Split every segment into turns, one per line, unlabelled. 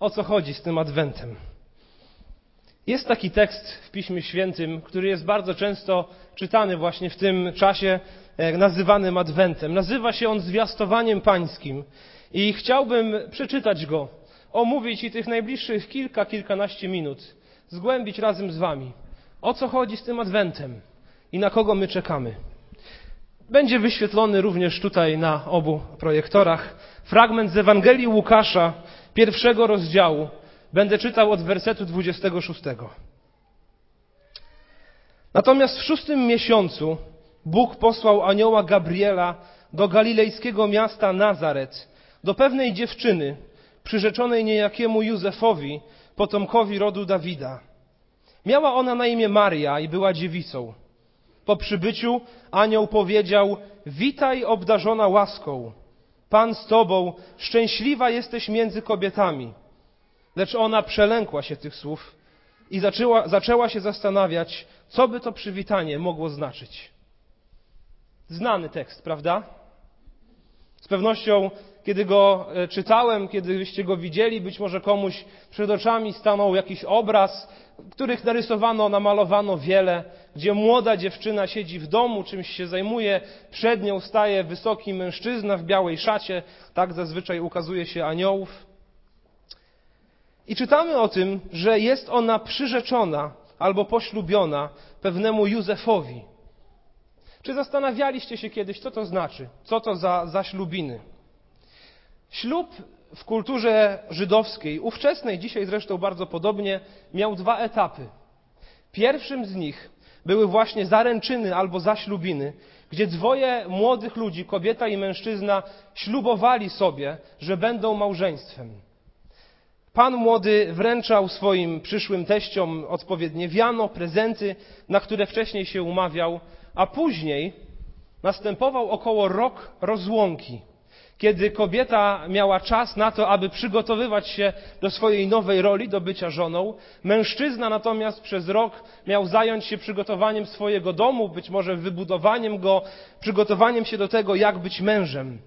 o co chodzi z tym Adwentem. Jest taki tekst w Piśmie Świętym, który jest bardzo często czytany właśnie w tym czasie e, nazywanym Adwentem. Nazywa się on Zwiastowaniem Pańskim i chciałbym przeczytać go, omówić i tych najbliższych kilka, kilkanaście minut zgłębić razem z Wami. O co chodzi z tym Adwentem i na kogo my czekamy. Będzie wyświetlony również tutaj na obu projektorach fragment z Ewangelii Łukasza, pierwszego rozdziału. Będę czytał od wersetu 26. Natomiast w szóstym miesiącu Bóg posłał anioła Gabriela do galilejskiego miasta Nazaret, do pewnej dziewczyny, przyrzeczonej niejakiemu Józefowi, potomkowi rodu Dawida. Miała ona na imię Maria i była dziewicą. Po przybyciu anioł powiedział: Witaj, obdarzona łaską. Pan z tobą, szczęśliwa jesteś między kobietami. Lecz ona przelękła się tych słów i zaczęła, zaczęła się zastanawiać, co by to przywitanie mogło znaczyć. Znany tekst, prawda? Z pewnością, kiedy go e, czytałem, kiedyście go widzieli, być może komuś przed oczami stanął jakiś obraz, których narysowano, namalowano wiele, gdzie młoda dziewczyna siedzi w domu, czymś się zajmuje, przed nią staje wysoki mężczyzna w białej szacie, tak zazwyczaj ukazuje się aniołów. I czytamy o tym, że jest ona przyrzeczona albo poślubiona pewnemu Józefowi. Czy zastanawialiście się kiedyś, co to znaczy? Co to za, za ślubiny? Ślub w kulturze żydowskiej, ówczesnej, dzisiaj zresztą bardzo podobnie, miał dwa etapy. Pierwszym z nich były właśnie zaręczyny albo zaślubiny, gdzie dwoje młodych ludzi, kobieta i mężczyzna, ślubowali sobie, że będą małżeństwem. Pan młody wręczał swoim przyszłym teściom odpowiednie wiano, prezenty, na które wcześniej się umawiał, a później następował około rok rozłąki kiedy kobieta miała czas na to, aby przygotowywać się do swojej nowej roli, do bycia żoną. Mężczyzna natomiast przez rok miał zająć się przygotowaniem swojego domu, być może wybudowaniem go, przygotowaniem się do tego, jak być mężem.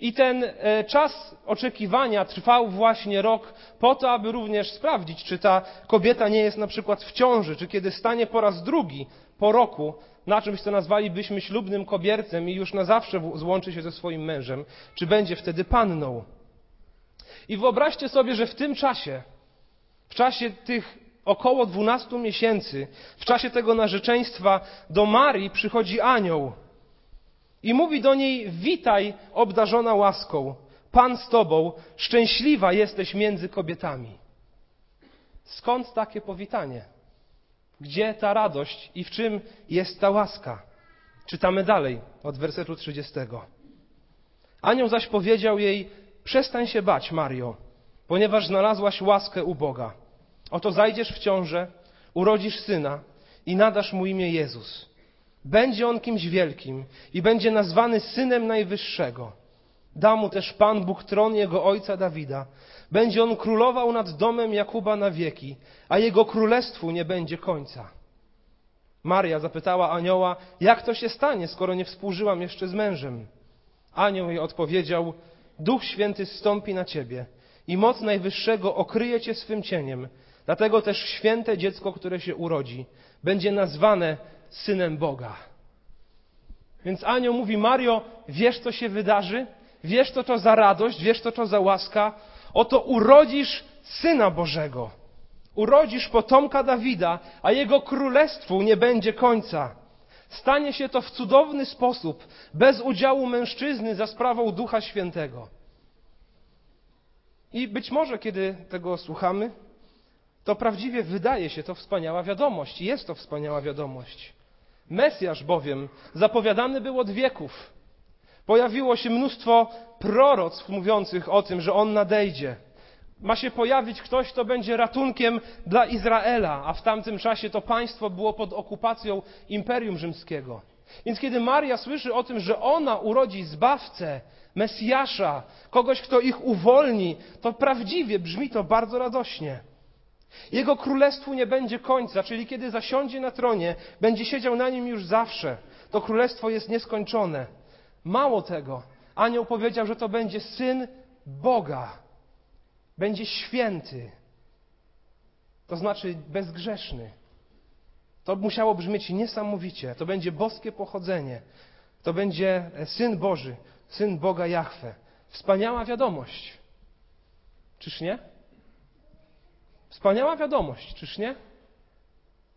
I ten e, czas oczekiwania trwał właśnie rok po to, aby również sprawdzić, czy ta kobieta nie jest na przykład w ciąży, czy kiedy stanie po raz drugi po roku na czymś, co nazwalibyśmy ślubnym kobiercem i już na zawsze złączy się ze swoim mężem, czy będzie wtedy panną. I wyobraźcie sobie, że w tym czasie, w czasie tych około 12 miesięcy, w czasie tego narzeczeństwa do Marii przychodzi anioł i mówi do niej: Witaj, obdarzona łaską, Pan z tobą, szczęśliwa jesteś między kobietami. Skąd takie powitanie? Gdzie ta radość i w czym jest ta łaska? Czytamy dalej od wersetu 30. Anioł zaś powiedział jej: Przestań się bać, Mario, ponieważ znalazłaś łaskę u Boga. Oto zajdziesz w ciążę, urodzisz syna i nadasz mu imię Jezus. Będzie on kimś wielkim i będzie nazwany synem Najwyższego. Da mu też Pan Bóg tron jego ojca Dawida będzie on królował nad domem Jakuba na wieki, a jego królestwu nie będzie końca. Maria zapytała anioła, jak to się stanie, skoro nie współżyłam jeszcze z mężem? Anioł jej odpowiedział, Duch Święty zstąpi na ciebie i moc Najwyższego okryje cię swym cieniem. Dlatego też święte dziecko, które się urodzi, będzie nazwane synem Boga. Więc anioł mówi, Mario, wiesz, co się wydarzy? Wiesz, co to za radość? Wiesz, co to za łaska? Oto urodzisz Syna Bożego. Urodzisz potomka Dawida, a jego królestwu nie będzie końca. Stanie się to w cudowny sposób, bez udziału mężczyzny za sprawą Ducha Świętego. I być może, kiedy tego słuchamy, to prawdziwie wydaje się to wspaniała wiadomość. Jest to wspaniała wiadomość. Mesjasz bowiem zapowiadany był od wieków. Pojawiło się mnóstwo proroctw mówiących o tym, że on nadejdzie. Ma się pojawić ktoś, kto będzie ratunkiem dla Izraela, a w tamtym czasie to państwo było pod okupacją Imperium Rzymskiego. Więc kiedy Maria słyszy o tym, że ona urodzi zbawcę, Mesjasza, kogoś, kto ich uwolni, to prawdziwie brzmi to bardzo radośnie. Jego królestwu nie będzie końca, czyli kiedy zasiądzie na tronie, będzie siedział na nim już zawsze. To królestwo jest nieskończone. Mało tego, anioł powiedział, że to będzie syn Boga. będzie święty, to znaczy bezgrzeszny. To musiało brzmieć niesamowicie. To będzie boskie pochodzenie. To będzie syn Boży, syn Boga Jahwe. Wspaniała wiadomość. Czyż nie? Wspaniała wiadomość, czyż nie?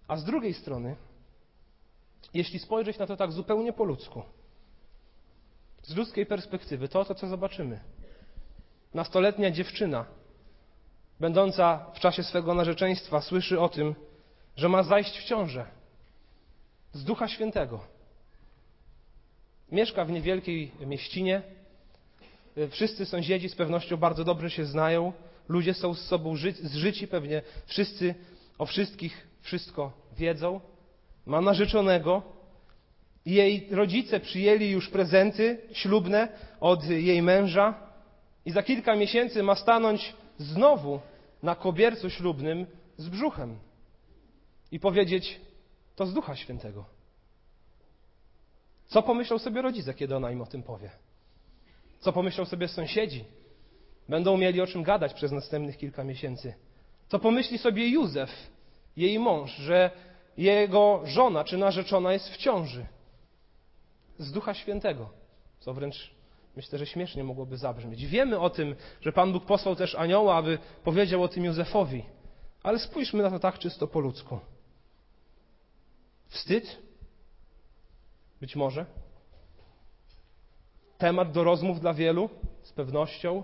A z drugiej strony, jeśli spojrzeć na to tak zupełnie po ludzku, z ludzkiej perspektywy, to to, co zobaczymy. Nastoletnia dziewczyna, będąca w czasie swego narzeczeństwa, słyszy o tym, że ma zajść w ciążę z Ducha Świętego. Mieszka w niewielkiej mieścinie. Wszyscy sąsiedzi z pewnością bardzo dobrze się znają. Ludzie są z sobą ży zżyci, pewnie wszyscy o wszystkich wszystko wiedzą. Ma narzeczonego. Jej rodzice przyjęli już prezenty ślubne od jej męża i za kilka miesięcy ma stanąć znowu na kobiercu ślubnym z brzuchem i powiedzieć: To z Ducha Świętego. Co pomyślą sobie rodzice, kiedy ona im o tym powie? Co pomyślą sobie sąsiedzi? Będą mieli o czym gadać przez następnych kilka miesięcy. Co pomyśli sobie Józef, jej mąż, że jego żona czy narzeczona jest w ciąży? Z Ducha Świętego. Co wręcz myślę, że śmiesznie mogłoby zabrzmieć. Wiemy o tym, że Pan Bóg posłał też anioła, aby powiedział o tym Józefowi. Ale spójrzmy na to tak czysto po ludzku. Wstyd? Być może. Temat do rozmów dla wielu, z pewnością.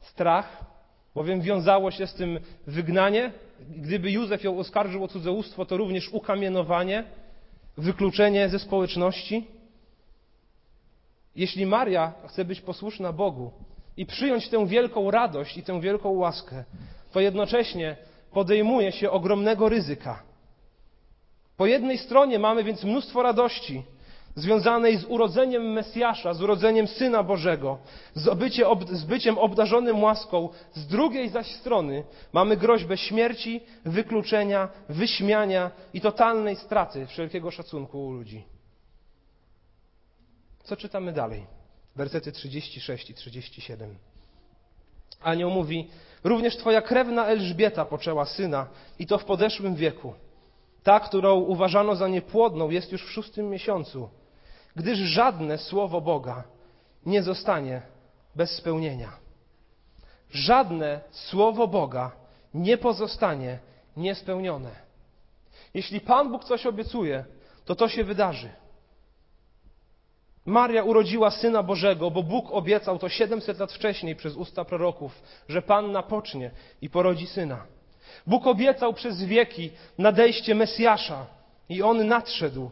Strach, bowiem wiązało się z tym wygnanie. Gdyby Józef ją oskarżył o cudzołóstwo, to również ukamienowanie, wykluczenie ze społeczności. Jeśli Maria chce być posłuszna Bogu i przyjąć tę wielką radość i tę wielką łaskę, to jednocześnie podejmuje się ogromnego ryzyka. Po jednej stronie mamy więc mnóstwo radości związanej z urodzeniem Mesjasza, z urodzeniem Syna Bożego, z, bycie, z byciem obdarzonym łaską. Z drugiej zaś strony mamy groźbę śmierci, wykluczenia, wyśmiania i totalnej straty wszelkiego szacunku u ludzi. Co czytamy dalej? Wersety 36 i 37. Anioł mówi: Również twoja krewna Elżbieta poczęła syna, i to w podeszłym wieku. Ta, którą uważano za niepłodną, jest już w szóstym miesiącu, gdyż żadne słowo Boga nie zostanie bez spełnienia. Żadne słowo Boga nie pozostanie niespełnione. Jeśli Pan Bóg coś obiecuje, to to się wydarzy. Maria urodziła Syna Bożego, bo Bóg obiecał to 700 lat wcześniej przez usta proroków, że Panna pocznie i porodzi Syna. Bóg obiecał przez wieki nadejście Mesjasza i On nadszedł.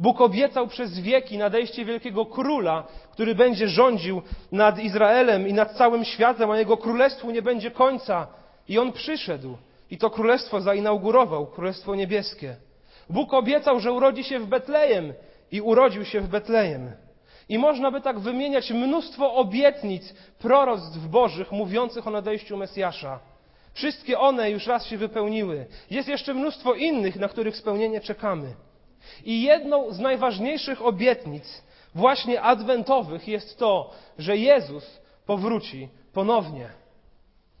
Bóg obiecał przez wieki nadejście wielkiego króla, który będzie rządził nad Izraelem i nad całym światem, a jego królestwu nie będzie końca. I on przyszedł i to królestwo zainaugurował, królestwo niebieskie. Bóg obiecał, że urodzi się w Betlejem i urodził się w Betlejem. I można by tak wymieniać mnóstwo obietnic, proroctw bożych mówiących o nadejściu Mesjasza. Wszystkie one już raz się wypełniły. Jest jeszcze mnóstwo innych, na których spełnienie czekamy. I jedną z najważniejszych obietnic, właśnie adwentowych, jest to, że Jezus powróci ponownie.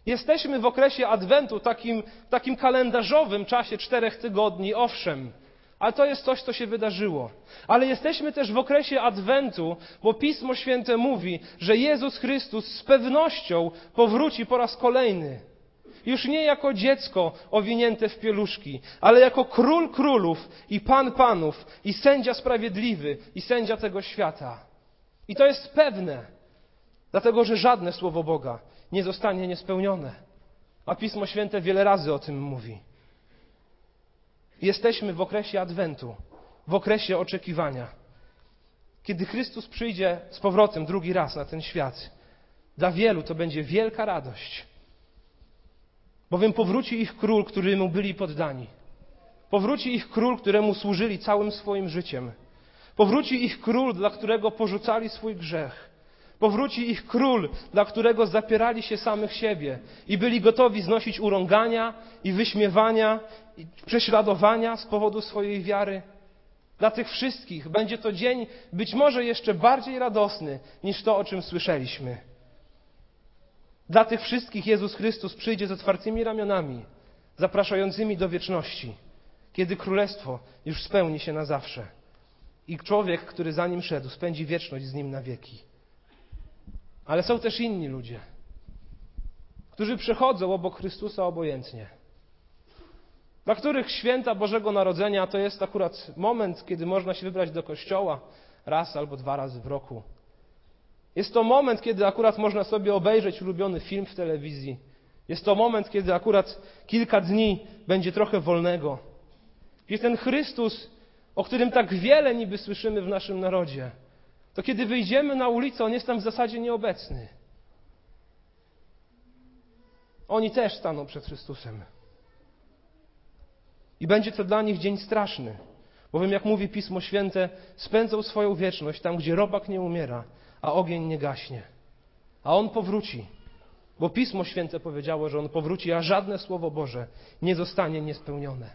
Jesteśmy w okresie adwentu, takim, takim kalendarzowym czasie czterech tygodni, owszem. Ale to jest coś, co się wydarzyło. Ale jesteśmy też w okresie Adwentu, bo Pismo Święte mówi, że Jezus Chrystus z pewnością powróci po raz kolejny. Już nie jako dziecko owinięte w pieluszki, ale jako król królów i pan panów i sędzia sprawiedliwy i sędzia tego świata. I to jest pewne, dlatego że żadne słowo Boga nie zostanie niespełnione. A Pismo Święte wiele razy o tym mówi. Jesteśmy w okresie Adwentu, w okresie oczekiwania. Kiedy Chrystus przyjdzie z powrotem drugi raz na ten świat, dla wielu to będzie wielka radość. Bowiem powróci ich król, któremu byli poddani. Powróci ich król, któremu służyli całym swoim życiem. Powróci ich król, dla którego porzucali swój grzech. Powróci ich król, dla którego zapierali się samych siebie i byli gotowi znosić urągania i wyśmiewania i prześladowania z powodu swojej wiary. Dla tych wszystkich będzie to dzień być może jeszcze bardziej radosny niż to, o czym słyszeliśmy. Dla tych wszystkich Jezus Chrystus przyjdzie z otwartymi ramionami, zapraszającymi do wieczności, kiedy królestwo już spełni się na zawsze. I człowiek, który za nim szedł, spędzi wieczność z nim na wieki. Ale są też inni ludzie, którzy przechodzą obok Chrystusa obojętnie. Dla których święta Bożego Narodzenia to jest akurat moment, kiedy można się wybrać do kościoła raz albo dwa razy w roku. Jest to moment, kiedy akurat można sobie obejrzeć ulubiony film w telewizji. Jest to moment, kiedy akurat kilka dni będzie trochę wolnego. Jest ten Chrystus, o którym tak wiele niby słyszymy w naszym narodzie, to kiedy wyjdziemy na ulicę, on jest tam w zasadzie nieobecny. Oni też staną przed Chrystusem. I będzie to dla nich dzień straszny, bowiem, jak mówi Pismo Święte, spędzą swoją wieczność tam, gdzie robak nie umiera, a ogień nie gaśnie. A on powróci, bo Pismo Święte powiedziało, że on powróci, a żadne Słowo Boże nie zostanie niespełnione.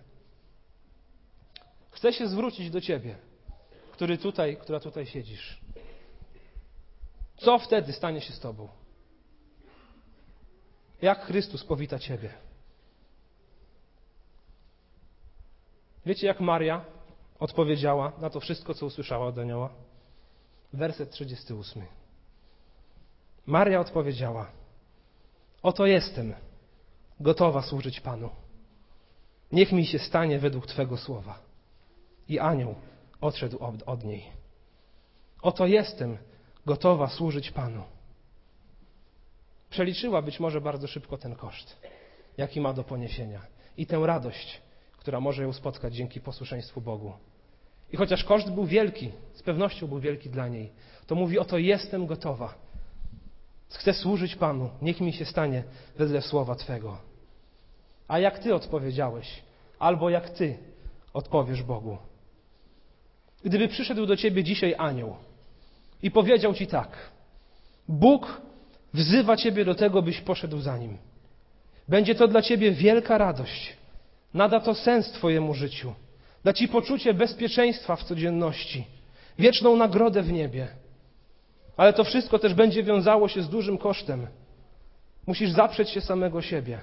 Chcę się zwrócić do Ciebie, który tutaj, która tutaj siedzisz. Co wtedy stanie się z Tobą? Jak Chrystus powita Ciebie? Wiecie, jak Maria odpowiedziała na to wszystko, co usłyszała od anioła? Werset 38. Maria odpowiedziała: Oto jestem, gotowa służyć Panu. Niech mi się stanie według Twego słowa. I anioł odszedł od, od niej. Oto jestem, gotowa służyć Panu. Przeliczyła być może bardzo szybko ten koszt, jaki ma do poniesienia, i tę radość, która może ją spotkać dzięki posłuszeństwu Bogu. I chociaż koszt był wielki, z pewnością był wielki dla niej, to mówi: Oto jestem gotowa. Chcę służyć Panu, niech mi się stanie wedle słowa Twego. A jak Ty odpowiedziałeś, albo jak Ty odpowiesz Bogu. Gdyby przyszedł do Ciebie dzisiaj anioł i powiedział Ci tak: Bóg wzywa Ciebie do tego, byś poszedł za nim. Będzie to dla Ciebie wielka radość. Nada to sens Twojemu życiu. Da Ci poczucie bezpieczeństwa w codzienności, wieczną nagrodę w niebie. Ale to wszystko też będzie wiązało się z dużym kosztem. Musisz zaprzeć się samego siebie.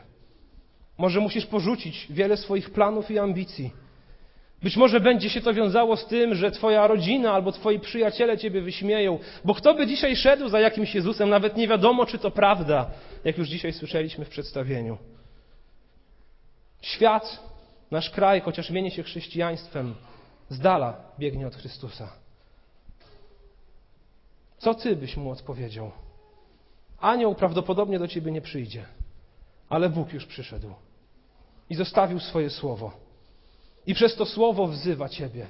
Może musisz porzucić wiele swoich planów i ambicji. Być może będzie się to wiązało z tym, że Twoja rodzina albo Twoi przyjaciele Ciebie wyśmieją, bo kto by dzisiaj szedł za jakimś Jezusem, nawet nie wiadomo, czy to prawda, jak już dzisiaj słyszeliśmy w przedstawieniu. Świat, nasz kraj, chociaż mieni się chrześcijaństwem, z dala biegnie od Chrystusa. Co Ty byś mu odpowiedział? Anioł prawdopodobnie do Ciebie nie przyjdzie, ale Bóg już przyszedł i zostawił swoje słowo. I przez to słowo wzywa Ciebie.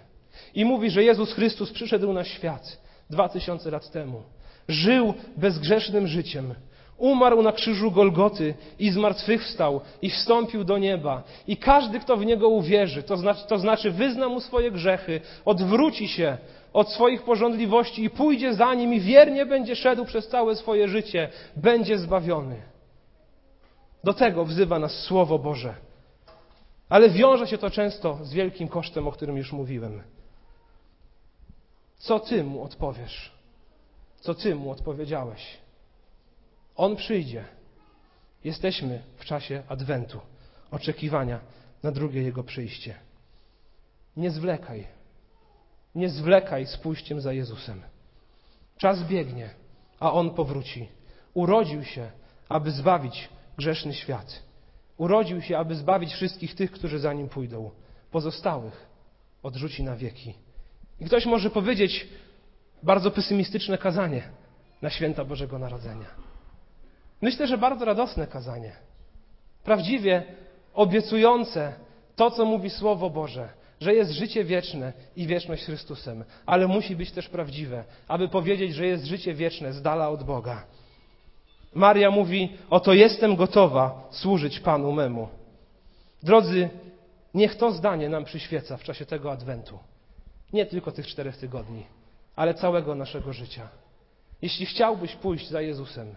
I mówi, że Jezus Chrystus przyszedł na świat dwa tysiące lat temu. Żył bezgrzesznym życiem. Umarł na krzyżu Golgoty i zmartwychwstał i wstąpił do nieba. I każdy, kto w Niego uwierzy, to znaczy, to znaczy wyzna Mu swoje grzechy, odwróci się od swoich porządliwości i pójdzie za Nim i wiernie będzie szedł przez całe swoje życie, będzie zbawiony. Do tego wzywa nas Słowo Boże. Ale wiąże się to często z wielkim kosztem, o którym już mówiłem. Co ty mu odpowiesz? Co ty mu odpowiedziałeś? On przyjdzie. Jesteśmy w czasie adwentu, oczekiwania na drugie jego przyjście. Nie zwlekaj. Nie zwlekaj z pójściem za Jezusem. Czas biegnie, a on powróci. Urodził się, aby zbawić grzeszny świat. Urodził się, aby zbawić wszystkich tych, którzy za nim pójdą. Pozostałych odrzuci na wieki. I ktoś może powiedzieć bardzo pesymistyczne kazanie na święta Bożego Narodzenia. Myślę, że bardzo radosne kazanie. Prawdziwie obiecujące to, co mówi Słowo Boże, że jest życie wieczne i wieczność z Chrystusem, ale musi być też prawdziwe, aby powiedzieć, że jest życie wieczne z dala od Boga. Maria mówi: Oto jestem gotowa służyć Panu memu. Drodzy, niech to zdanie nam przyświeca w czasie tego adwentu. Nie tylko tych czterech tygodni, ale całego naszego życia. Jeśli chciałbyś pójść za Jezusem,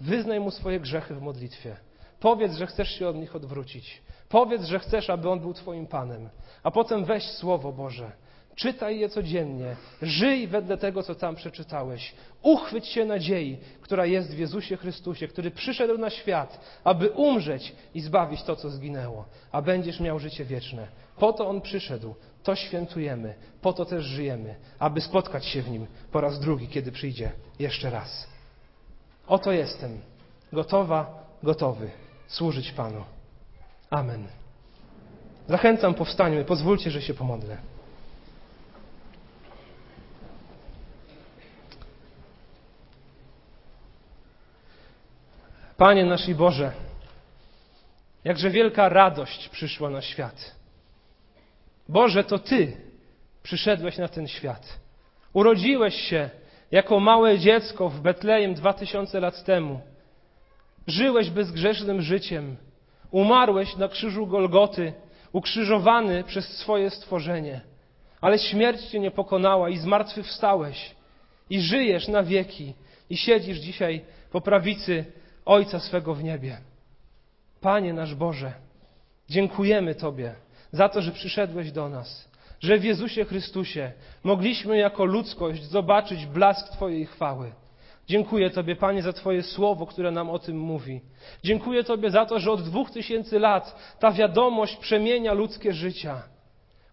wyznaj mu swoje grzechy w modlitwie. Powiedz, że chcesz się od nich odwrócić. Powiedz, że chcesz, aby on był Twoim Panem. A potem weź Słowo Boże Czytaj je codziennie. Żyj wedle tego, co tam przeczytałeś. Uchwyć się nadziei, która jest w Jezusie Chrystusie, który przyszedł na świat, aby umrzeć i zbawić to, co zginęło, a będziesz miał życie wieczne. Po to On przyszedł, to świętujemy, po to też żyjemy, aby spotkać się w Nim po raz drugi, kiedy przyjdzie jeszcze raz. Oto jestem, gotowa, gotowy służyć Panu. Amen. Zachęcam, powstańmy, pozwólcie, że się pomodlę. Panie nasz i Boże, jakże wielka radość przyszła na świat. Boże, to Ty przyszedłeś na ten świat. Urodziłeś się jako małe dziecko w Betlejem dwa tysiące lat temu. Żyłeś bezgrzesznym życiem. Umarłeś na krzyżu Golgoty, ukrzyżowany przez swoje stworzenie. Ale śmierć Cię nie pokonała i zmartwychwstałeś. I żyjesz na wieki. I siedzisz dzisiaj po prawicy Ojca swego w niebie. Panie nasz Boże, dziękujemy Tobie za to, że przyszedłeś do nas, że w Jezusie Chrystusie mogliśmy jako ludzkość zobaczyć blask Twojej chwały. Dziękuję Tobie, Panie, za Twoje słowo, które nam o tym mówi. Dziękuję Tobie za to, że od dwóch tysięcy lat ta wiadomość przemienia ludzkie życia.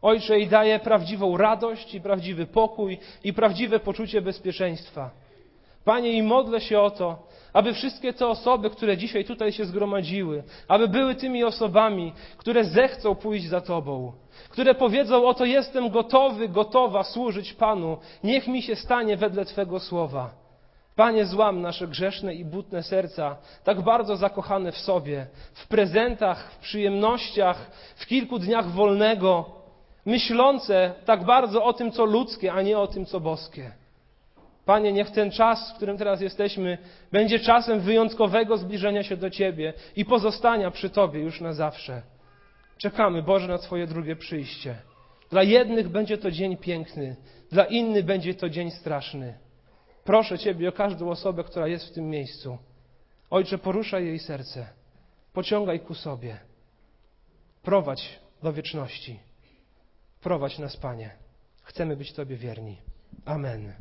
Ojcze, i daje prawdziwą radość, i prawdziwy pokój, i prawdziwe poczucie bezpieczeństwa. Panie, i modlę się o to, aby wszystkie te osoby, które dzisiaj tutaj się zgromadziły, aby były tymi osobami, które zechcą pójść za Tobą, które powiedzą: Oto jestem gotowy, gotowa służyć Panu, niech mi się stanie wedle Twego słowa. Panie, złam nasze grzeszne i butne serca, tak bardzo zakochane w sobie, w prezentach, w przyjemnościach, w kilku dniach wolnego, myślące tak bardzo o tym, co ludzkie, a nie o tym, co boskie. Panie, niech ten czas, w którym teraz jesteśmy, będzie czasem wyjątkowego zbliżenia się do Ciebie i pozostania przy Tobie już na zawsze. Czekamy, Boże, na Twoje drugie przyjście. Dla jednych będzie to dzień piękny, dla innych będzie to dzień straszny. Proszę Ciebie o każdą osobę, która jest w tym miejscu. Ojcze, poruszaj jej serce, pociągaj ku sobie. Prowadź do wieczności. Prowadź nas, Panie. Chcemy być Tobie wierni. Amen.